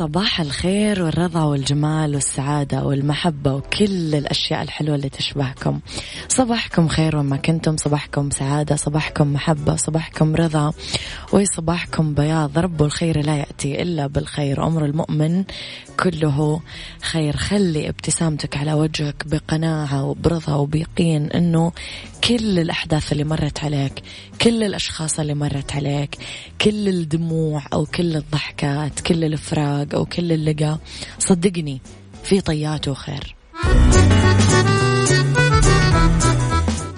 صباح الخير والرضا والجمال والسعادة والمحبة وكل الأشياء الحلوة اللي تشبهكم. صباحكم خير وما كنتم صباحكم سعادة صباحكم محبة صباحكم رضا وصباحكم بياض. رب الخير لا يأتي إلا بالخير. أمر المؤمن كله خير. خلي ابتسامتك على وجهك بقناعة وبرضا وبيقين أنه كل الأحداث اللي مرت عليك كل الأشخاص اللي مرت عليك كل الدموع أو كل الضحكات كل الفراق أو كل اللقاء صدقني في طياته خير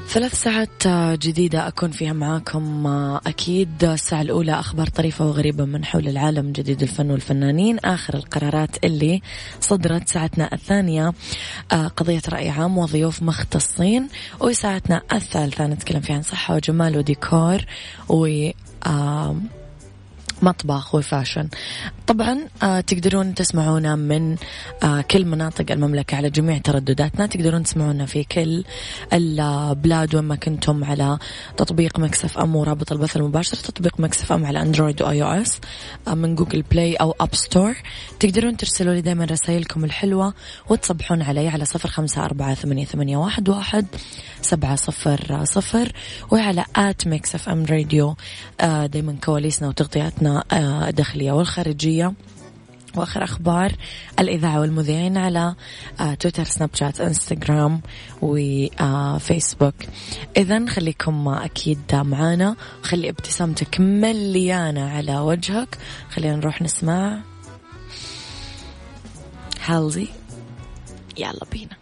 ثلاث ساعات جديدة أكون فيها معاكم. أكيد الساعة الأولى أخبار طريفة وغريبة من حول العالم جديد الفن والفنانين آخر القرارات اللي صدرت ساعتنا الثانية. قضية رأي عام وضيوف مختصين وساعتنا الثالثة نتكلم فيها عن صحة وجمال وديكور و مطبخ و fashion طبعا آه تقدرون تسمعونا من آه كل مناطق المملكة على جميع تردداتنا. تقدرون تسمعونا في كل البلاد وين ما كنتم على تطبيق Mix FM ورابط البث المباشر تطبيق Mix FM على Android و iOS من Google Play أو App Store تقدرون ترسلوا لي دائما رسائلكم الحلوة وتصبحون علي على صفر خمسة أربعة ثمانية, ثمانية واحد, واحد سبعة صفر صفر وعلى at Mix FM Radio آه دايما كواليسنا وتغطياتنا الداخلية والخارجية. وآخر أخبار الإذاعة والمذيعين على آه تويتر سناب شات إنستغرام وفيسبوك. اذا خليكم أكيد معانا. خلي ابتسامتك مليانة على وجهك. خلينا نروح نسمع. هالزي يلا بينا.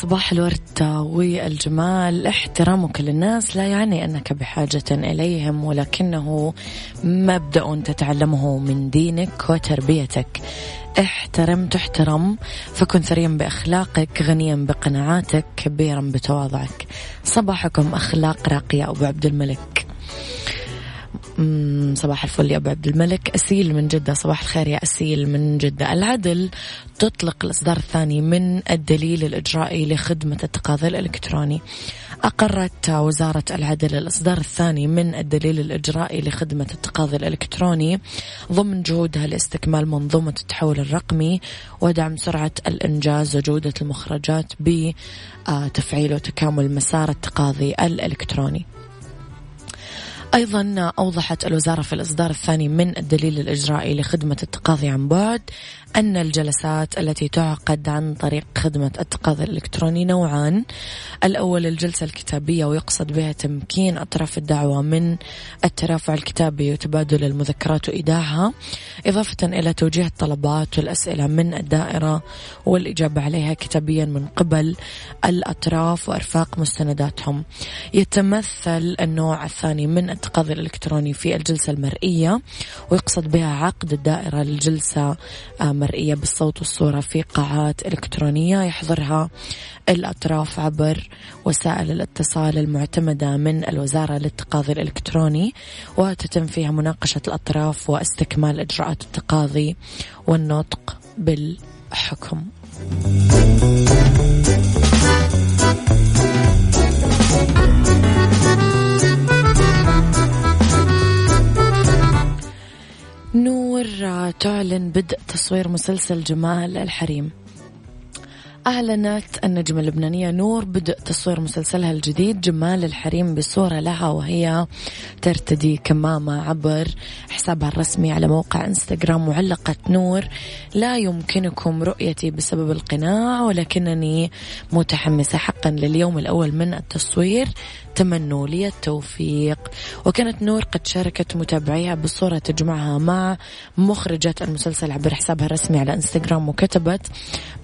صباح الورد والجمال احترامك للناس لا يعني أنك بحاجة إليهم ولكنه مبدأ تتعلمه من دينك وتربيتك. احترم تحترم فكن ثريا بأخلاقك غنيا بقناعاتك كبيرا بتواضعك. صباحكم أخلاق راقية أبو عبد الملك. صباح الفل يا أبو عبد الملك. أسيل من جدة صباح الخير يا أسيل من جدة. العدل تطلق الاصدار الثاني من الدليل الإجرائي لخدمة التقاضي الإلكتروني. أقرت وزارة العدل الإصدار الثاني من الدليل الإجرائي لخدمة التقاضي الإلكتروني ضمن جهودها لاستكمال منظومة التحول الرقمي ودعم سرعة الإنجاز وجودة المخرجات بتفعيل وتكامل مسار التقاضي الإلكتروني. أيضا أوضحت الوزارة في الإصدار الثاني من الدليل الإجرائي لخدمة التقاضي عن بعد أن الجلسات التي تعقد عن طريق خدمة التقاضي الإلكتروني نوعان. الأول الجلسة الكتابية ويقصد بها تمكين أطراف الدعوة من الترافع الكتابي وتبادل المذكرات وإيداعها إضافة إلى توجيه الطلبات والأسئلة من الدائرة والإجابة عليها كتابيا من قبل الأطراف وإرفاق مستنداتهم. يتمثل النوع الثاني من التقاضي الإلكتروني في الجلسة المرئية ويقصد بها عقد الدائرة للجلسة مرئية بالصوت والصورة في قاعات إلكترونية يحضرها الأطراف عبر وسائل الاتصال المعتمدة من الوزارة للتقاضي الإلكتروني وتتم فيها مناقشة الأطراف واستكمال إجراءات التقاضي والنطق بالحكم. نور تعلن بدء تصوير مسلسل جمال الحريم. أعلنت النجمة اللبنانية نور بدء تصوير مسلسلها الجديد جمال الحريم بصورة لها وهي ترتدي كمامة عبر حسابها الرسمي على موقع إنستغرام وعلقت نور. لا يمكنكم رؤيتي بسبب القناع ولكنني متحمسة حقا لليوم الأول من التصوير. تمنوا لي التوفيق. وكانت نور قد شاركت متابعيها بصورة تجمعها مع مخرجة المسلسل عبر حسابها الرسمي على إنستغرام وكتبت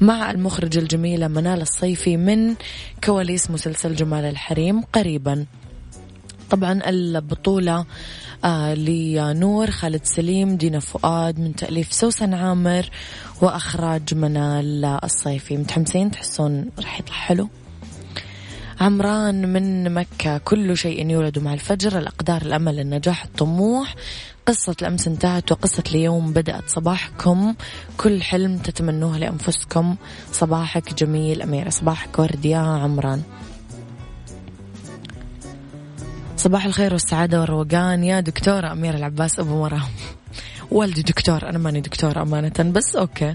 مع المخرجة الجميلة منال الصيفي من كواليس مسلسل جمال الحريم قريبا. طبعا البطولة آه لنور خالد سليم دينا فؤاد من تأليف سوسن عامر وأخراج منال الصيفي. متحمسين؟ تحسون راح يطلع حلو؟ عمران من مكة. كل شيء يولد مع الفجر الأقدار الأمل النجاح الطموح. قصة الأمس انتهت وقصة اليوم بدأت صباحكم. كل حلم تتمنوه لأنفسكم. صباحك جميل أميرة صباحك ورد يا عمران. صباح الخير والسعادة والروقان. يا دكتورة أميرة العباس أبو مرام والدي دكتور أنا ماني دكتور أمانة بس أوكي.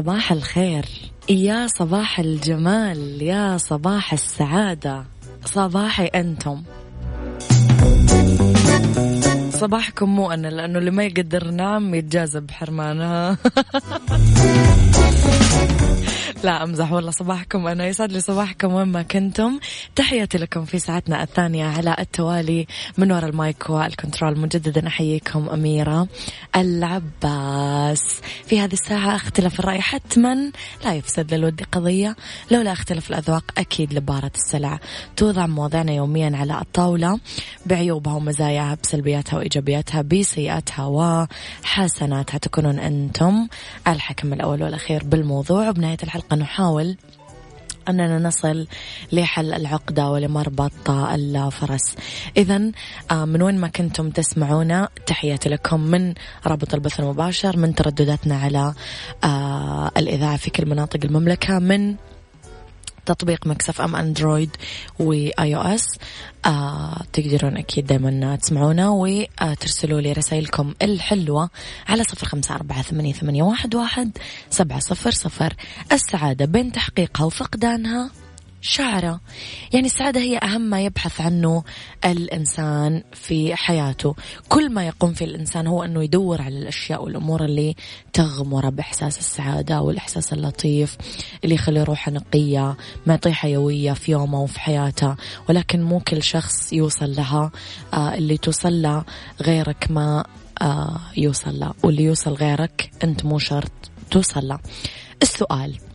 صباح الخير. يا صباح الجمال يا صباح السعادة. صباحي أنتم. صباحكم مو أنا لأنه اللي ما يقدر نام يتجاذب حرمانها لا أمزح والله صباحكم. أنا يسعد لي صباحكم وين ما كنتم. تحياتي لكم في ساعتنا الثانية على التوالي من وراء المايك والكنترول. مجددا أحييكم أميرة العباس. في هذه الساعة اختلاف الرأي حتما لا يفسد للود قضية. لولا اختلاف الأذواق أكيد لبارة السلع توضع مواضيعنا يوميا على الطاولة بعيوبها ومزاياها بسلبياتها وإيجابياتها بسيئاتها وحسناتها. تكونون أنتم الحكم الأول والأخير بالموضوع. وبنهاية الحلقة نحاول أننا نصل لحل العقدة ولمربط الفرس. إذا من وين ما كنتم تسمعونا تحياتي لكم من رابط البث المباشر من تردداتنا على آه، الإذاعة في كل مناطق المملكة من تطبيق Mix FM أندرويد و iOS. آه تقدرون أكيد دائما تسمعونا وترسلوا لي رسائلكم الحلوة على صفر خمسة أربعة ثمانية, ثمانية واحد, واحد سبعة صفر صفر. السعادة بين تحقيقها وفقدانها. شعره. يعني السعادة هي أهم ما يبحث عنه الإنسان في حياته. كل ما يقوم فيه الإنسان هو أنه يدور على الأشياء والأمور اللي تغمره بإحساس السعادة والإحساس اللطيف اللي يخلي روحه نقية معطيه حيوية في يومه وفي حياته. ولكن مو كل شخص يوصل لها آه اللي توصل له غيرك ما آه يوصل له واللي يوصل غيرك أنت مو شرط توصل له. السؤال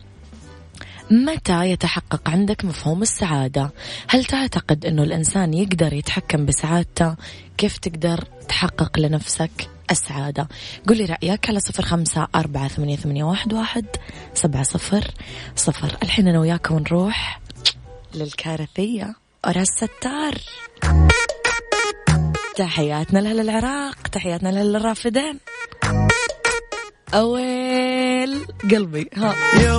متى يتحقق عندك مفهوم السعادة؟ هل تعتقد أنه الإنسان يقدر يتحكم بسعادته؟ كيف تقدر تحقق لنفسك السعادة؟ قولي رأيك على صفر خمسة أربعة ثمانية, ثمانية واحد, واحد سبعة صفر صفر الحين أنا وياكم نروح للكارثية أراس ستار تحياتنا لأهل العراق تحياتنا لأهل الرافدين أويل قلبي ها يا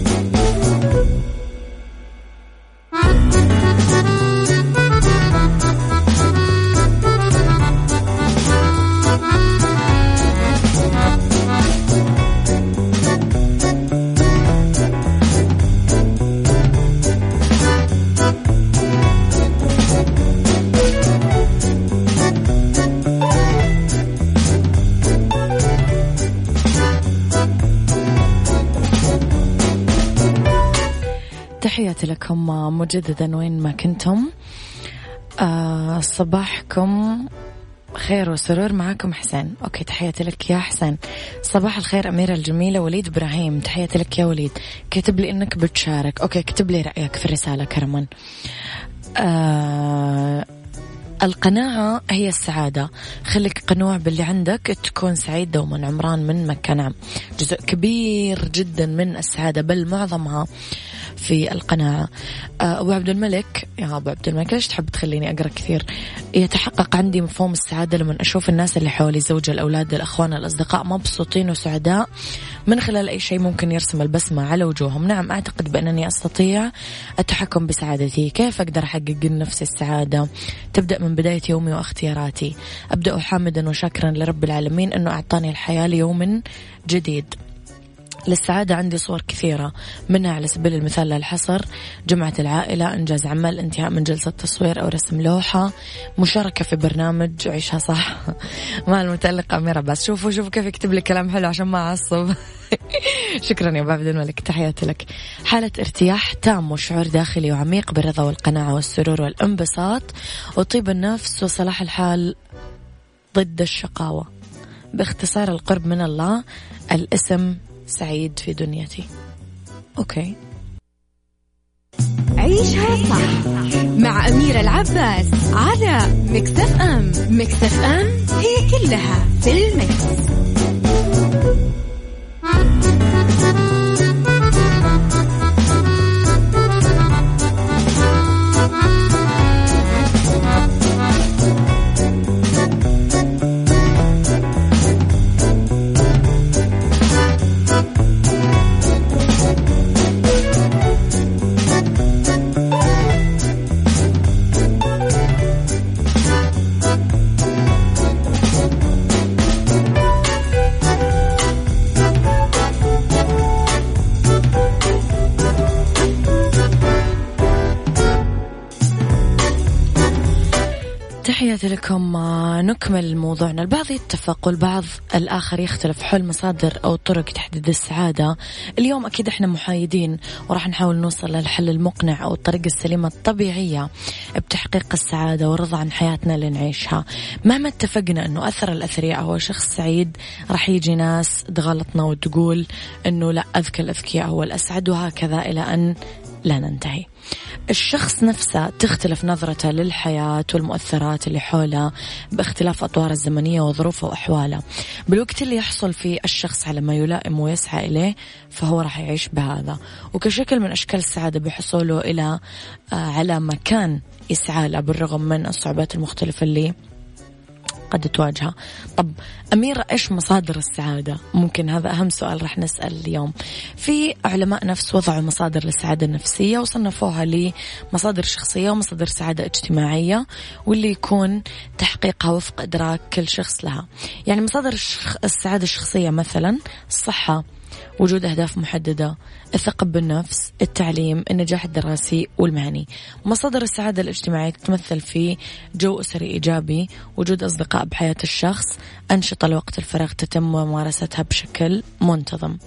لكم مجددا وين ما كنتم. آه صباحكم خير وسرور. معاكم حسين. okay تحياتي لك يا حسين. صباح الخير أميرة الجميلة وليد إبراهيم. تحياتي لك يا وليد. كتب لي إنك بتشارك. أوكي كتب لي رأيك في الرسالة كرما. آه القناعة هي السعادة. خليك قنوع باللي عندك تكون سعيد دوما. عمران من مكة نعم. جزء كبير جدا من السعادة بل معظمها في القناعة آه، أبو عبد الملك يا أبو عبد الملك ليش تحب تخليني أقرأ كثير؟ يتحقق عندي مفهوم السعادة لما أشوف الناس اللي حولي زوجة الأولاد الأخوان الأصدقاء مبسوطين وسعداء. من خلال أي شيء ممكن يرسم البسمة على وجوههم. نعم أعتقد بأنني أستطيع التحكم بسعادتي. كيف أقدر أحقق لنفسي السعادة؟ تبدأ من بداية يومي واختياراتي. أبدأ حامدا وشاكرا لرب العالمين أنه أعطاني الحياة ليوم جديد. للسعادة عندي صور كثيرة. منها على سبيل المثال للحصر جمعة العائلة إنجاز عمل انتهاء من جلسة تصوير أو رسم لوحة مشاركة في برنامج عيشها صح. مع المتألقة أميرة بس. شوفوا شوفوا كيف يكتب لي كلام حلو عشان ما أعصب. شكرا يا أبو عبد الملك تحياتي لك. حالة ارتياح تام وشعور داخلي وعميق بالرضا والقناعة والسرور والانبساط. وطيب النفس وصلاح الحال ضد الشقاوة. باختصار القرب من الله الاسم سعيد في دنيتي. okay. عيشها صح مع أميرة العباس على Mix FM. مكتف أم هي كلها في المكس. نكمل موضوعنا. البعض يتفق والبعض الآخر يختلف. حول مصادر أو طرق تحديد السعادة. اليوم أكيد إحنا محايدين وراح نحاول نوصل للحل المقنع أو الطريقة السليمة الطبيعية بتحقيق السعادة والرضا عن حياتنا اللي نعيشها. مهما اتفقنا أنه أثر الأثرياء هو شخص سعيد راح يجي ناس تغلطنا وتقول أنه لا أذكى الأذكياء هو الأسعد وهكذا إلى أن لا ننتهي. الشخص نفسه تختلف نظرته للحياة والمؤثرات اللي حوله باختلاف أطوار الزمنية وظروفه وأحواله. بالوقت اللي يحصل فيه الشخص على ما يلائم ويسعى إليه فهو راح يعيش بهذا. وكشكل من أشكال السعادة بحصوله إلى آه، على مكان يسعى له بالرغم من الصعوبات المختلفة اللي قد تواجهه طب أميرة إيش مصادر السعادة؟ ممكن هذا أهم سؤال رح نسأل اليوم. في علماء نفس وضعوا مصادر للسعادة النفسية وصنفوها لمصادر شخصية ومصادر سعادة اجتماعية واللي يكون تحقيقها وفق إدراك كل شخص لها. يعني مصادر السعادة الشخصية مثلا الصحة وجود أهداف محددة الثقة بالنفس التعليم النجاح الدراسي والمهني. مصادر السعادة الاجتماعية تتمثل في جو أسري إيجابي وجود أصدقاء بحياة الشخص أنشطة لوقت الفراغ تتم ممارستها بشكل منتظم.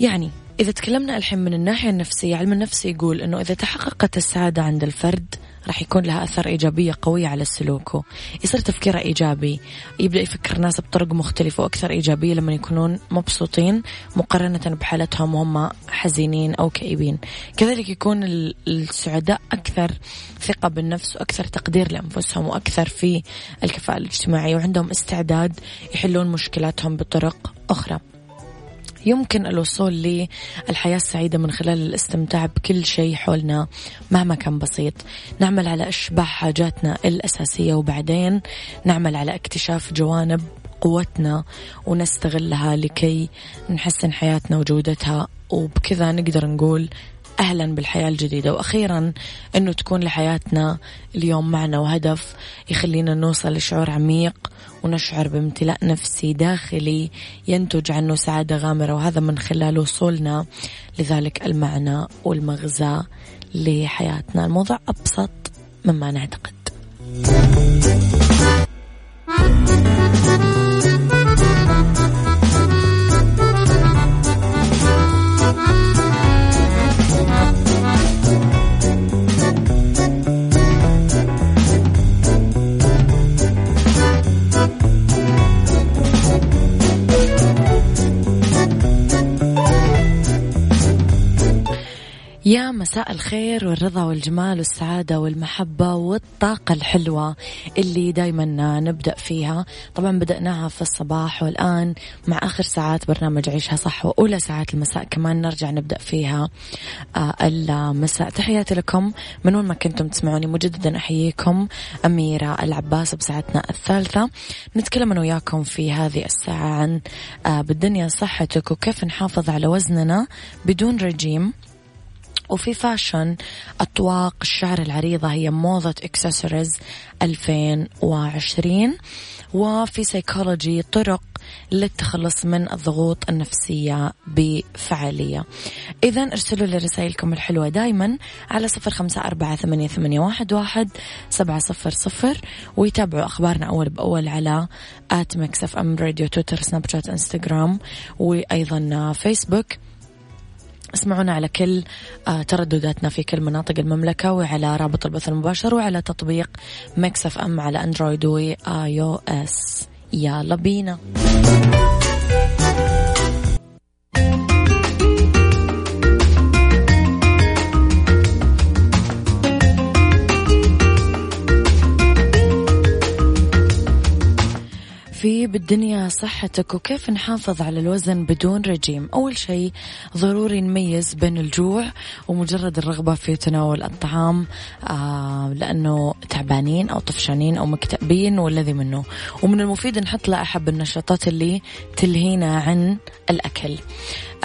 يعني إذا تكلمنا الحين من الناحية النفسية علم النفس يقول أنه إذا تحققت السعادة عند الفرد راح يكون لها أثر إيجابية قوية على سلوكه يصير تفكيره إيجابي يبدأ يفكر الناس بطرق مختلفة وأكثر إيجابية لما يكونون مبسوطين مقارنة بحالتهم وهم حزينين أو كئيبين. كذلك يكون السعداء أكثر ثقة بالنفس وأكثر تقدير لأنفسهم وأكثر في الكفاءة الاجتماعية وعندهم استعداد يحلون مشكلاتهم بطرق أخرى. يمكن الوصول للحياة السعيدة من خلال الاستمتاع بكل شيء حولنا مهما كان بسيط. نعمل على إشباع حاجاتنا الأساسية وبعدين نعمل على اكتشاف جوانب قوتنا ونستغلها لكي نحسن حياتنا وجودتها. وبكذا نقدر نقول أهلا بالحياة الجديدة وأخيرا أنه تكون لحياتنا اليوم معنى وهدف يخلينا نوصل لشعور عميق ونشعر بامتلاء نفسي داخلي ينتج عنه سعادة غامرة وهذا من خلال وصولنا لذلك المعنى والمغزى لحياتنا. الموضوع أبسط مما نعتقد. يا مساء الخير والرضا والجمال والسعادة والمحبة والطاقة الحلوة اللي دايما نبدأ فيها. طبعا بدأناها في الصباح والآن مع آخر ساعات برنامج عيشها صح وأولى ساعات المساء كمان نرجع نبدأ فيها. آه، المساء. تحياتي لكم. من وين ما كنتم تسمعوني مجددا أحييكم. أميرة العباس بساعتنا الثالثة. نتكلم أنا وياكم في هذه الساعة عن آه، بالدنيا صحتك وكيف نحافظ على وزننا بدون رجيم. وفي fashion أطواق الشعر العريضة هي موضة إكسسوارز 2020 وفي سيكولوجي طرق للتخلص من الضغوط النفسية بفعالية. إذا ارسلوا لي رسائلكم الحلوة دايما على صفر خمسة أربعة ثمانية, ثمانية واحد, واحد سبعة صفر صفر ويتابعوا أخبارنا أول بأول على at Mix FM Radio تويتر سناب شات إنستغرام وأيضا فيسبوك. اسمعونا على كل آه، تردداتنا في كل مناطق المملكة وعلى رابط البث المباشر وعلى تطبيق Mix FM على أندرويد و iOS. يلا بينا. في بالدنيا صحتك وكيف نحافظ على الوزن بدون رجيم؟ أول شيء ضروري نميز بين الجوع ومجرد الرغبة في تناول الطعام آه لأنه تعبانين أو طفشانين أو مكتئبين والذي منه. ومن المفيد نحط لائحة بالنشاطات اللي تلهينا عن الأكل.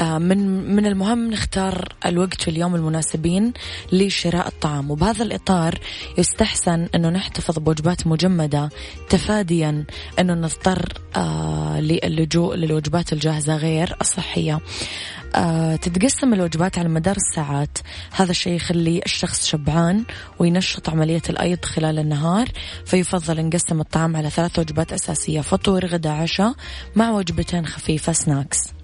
من من المهم نختار الوقت واليوم المناسبين لشراء الطعام. وبهذا الإطار يستحسن أنه نحتفظ بوجبات مجمدة تفاديا أنه نضطر آه، للجوء للوجبات الجاهزة غير الصحية. آه، تتقسم الوجبات على مدار الساعات. هذا الشيء يخلي الشخص شبعان وينشط عملية الأيض خلال النهار فيفضل نقسم الطعام على ثلاث وجبات أساسية فطور غدا عشاء مع وجبتين خفيفة سناكس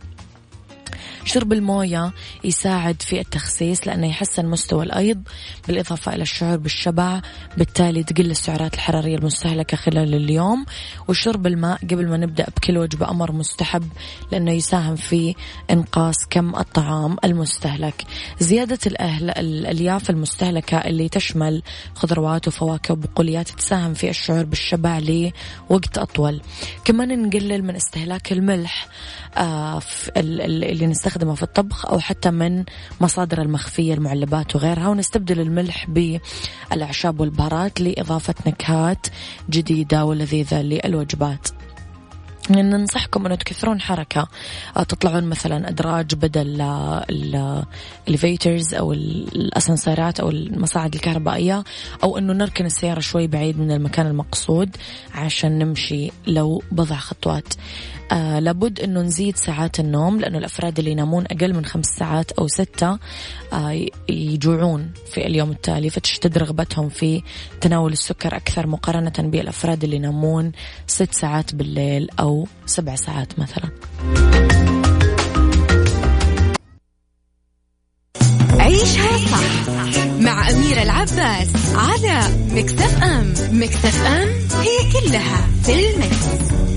شرب الموية يساعد في التخسيس لأنه يحسن مستوى الأيض بالإضافة إلى الشعور بالشبع بالتالي تقل السعرات الحرارية المستهلكة خلال اليوم. وشرب الماء قبل ما نبدأ بكل وجبة أمر مستحب لأنه يساهم في إنقاص كم الطعام المستهلك. زيادة الأهل الألياف المستهلكة اللي تشمل خضروات وفواكه وبقوليات تساهم في الشعور بالشبع لوقت أطول. كمان نقلل من استهلاك الملح آه اللي نستخدم نستخدمه في الطبخ أو حتى من مصادر المخفية المعلبات وغيرها ونستبدل الملح بالأعشاب والبهارات لإضافة نكهات جديدة ولذيذة للوجبات. ننصحكم أنه تكثرون حركة تطلعون مثلا أدراج بدل الاليفيترز أو الاسانسيرات أو المصاعد الكهربائية أو أنه نركن السيارة شوي بعيد من المكان المقصود عشان نمشي لو بضع خطوات. آه لابد أنه نزيد ساعات النوم لأنه الأفراد اللي ينامون أقل من خمس ساعات أو ستة آه يجوعون في اليوم التالي فتشتد رغبتهم في تناول السكر أكثر مقارنة بالأفراد اللي ينامون ست ساعات بالليل أو سبع ساعات مثلا عيشها صح مع أميرة العباس على Mix FM Mix FM it's all in the mix.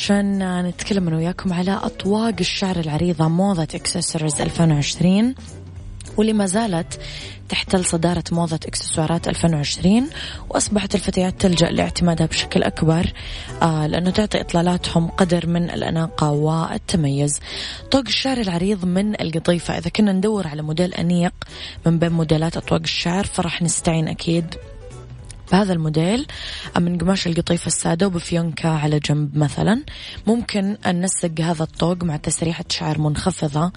fashion نتكلم أنا وياكم على أطواق الشعر العريضة موضة اكسسوارز 2020 واللي ما زالت تحتل صدارة موضة إكسسوارات 2020 وأصبحت الفتيات تلجأ لاعتمادها بشكل أكبر آه لأنه تعطي إطلالاتهم قدر من الأناقة والتميز. طوق الشعر العريض من القطيفة. إذا كنا ندور على موديل أنيق من بين موديلات أطواق الشعر فراح نستعين أكيد بهذا الموديل من قماش القطيفة السادة وبفيونكة على جنب مثلا. ممكن ننسق هذا الطوق مع تسريحة شعر منخفضة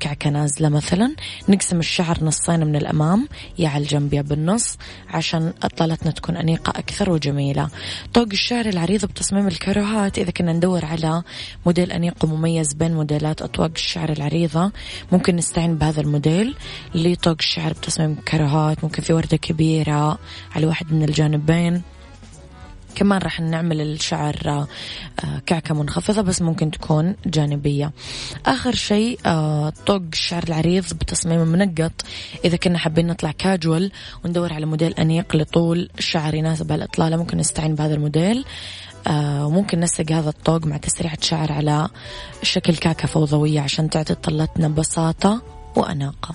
كعكة نازلة مثلا. نقسم الشعر نصين من الأمام يا على الجنب يا بالنص عشان أطلالتنا تكون أنيقة أكثر وجميلة. طوق الشعر العريض بتصميم الكروهات إذا كنا ندور على موديل أنيق ومميز بين موديلات أطواق الشعر العريضة ممكن نستعين بهذا الموديل لطوق الشعر بتصميم كروهات. ممكن في وردة كبيرة على واحد من الجانبين. كمان راح نعمل الشعر آه، كعكة منخفضة بس ممكن تكون جانبية. آخر شيء آه، طوق الشعر العريض بتصميم منقط. إذا كنا حابين نطلع كاجوال وندور على موديل أنيق لطول الشعر يناسب الإطلالة ممكن نستعين بهذا الموديل. آه، وممكن ننسق هذا الطوق مع تسريحة شعر على شكل كعكة فوضوية عشان تعطي طلتنا بساطة وأناقة.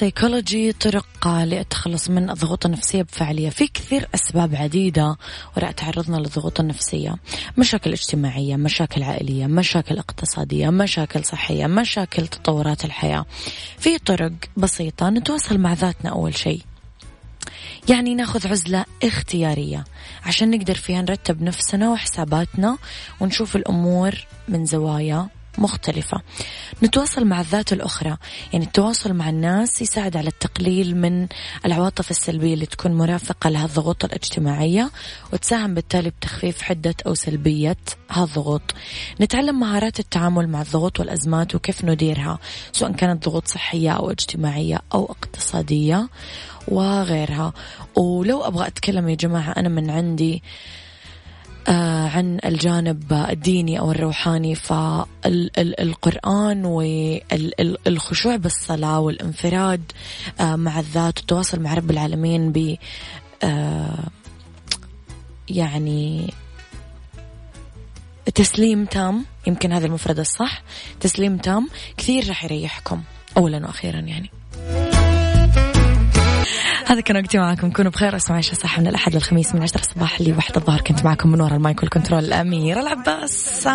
سيكولوجي طرق للتخلص من الضغوط النفسية بفعالية في كثير أسباب عديدة وراء تعرضنا للضغوط النفسية. مشاكل اجتماعية مشاكل عائلية مشاكل اقتصادية مشاكل صحية مشاكل تطورات الحياة. في طرق بسيطة نتواصل مع ذاتنا أول شيء. يعني ناخذ عزلة اختيارية عشان نقدر فيها نرتب نفسنا وحساباتنا ونشوف الأمور من زوايا مختلفة. نتواصل مع الذات الأخرى. يعني التواصل مع الناس يساعد على التقليل من العواطف السلبية اللي تكون مرافقة لها الضغوط الاجتماعية وتساهم بالتالي بتخفيف حدة أو سلبية هالضغوط نتعلم مهارات التعامل مع الضغوط والأزمات وكيف نديرها سواء كانت ضغوط صحية أو اجتماعية أو اقتصادية وغيرها. ولو أبغى أتكلم يا جماعة أنا من عندي آه، عن الجانب الديني أو الروحاني. فالقرآن والخشوع بالصلاة والانفراد آه، مع الذات والتواصل مع رب العالمين ب آه، يعني تسليم تام يمكن هذا المفرد الصح تسليم تام كثير راح يريحكم أولا وأخيرا يعني. هذا كان وقتي معكم. كونوا بخير. اسمعوا صح من الأحد للخميس من عشرة الصباح لواحد الظهر كنت معكم من وراء المايك والكنترول. الأميرة العباس.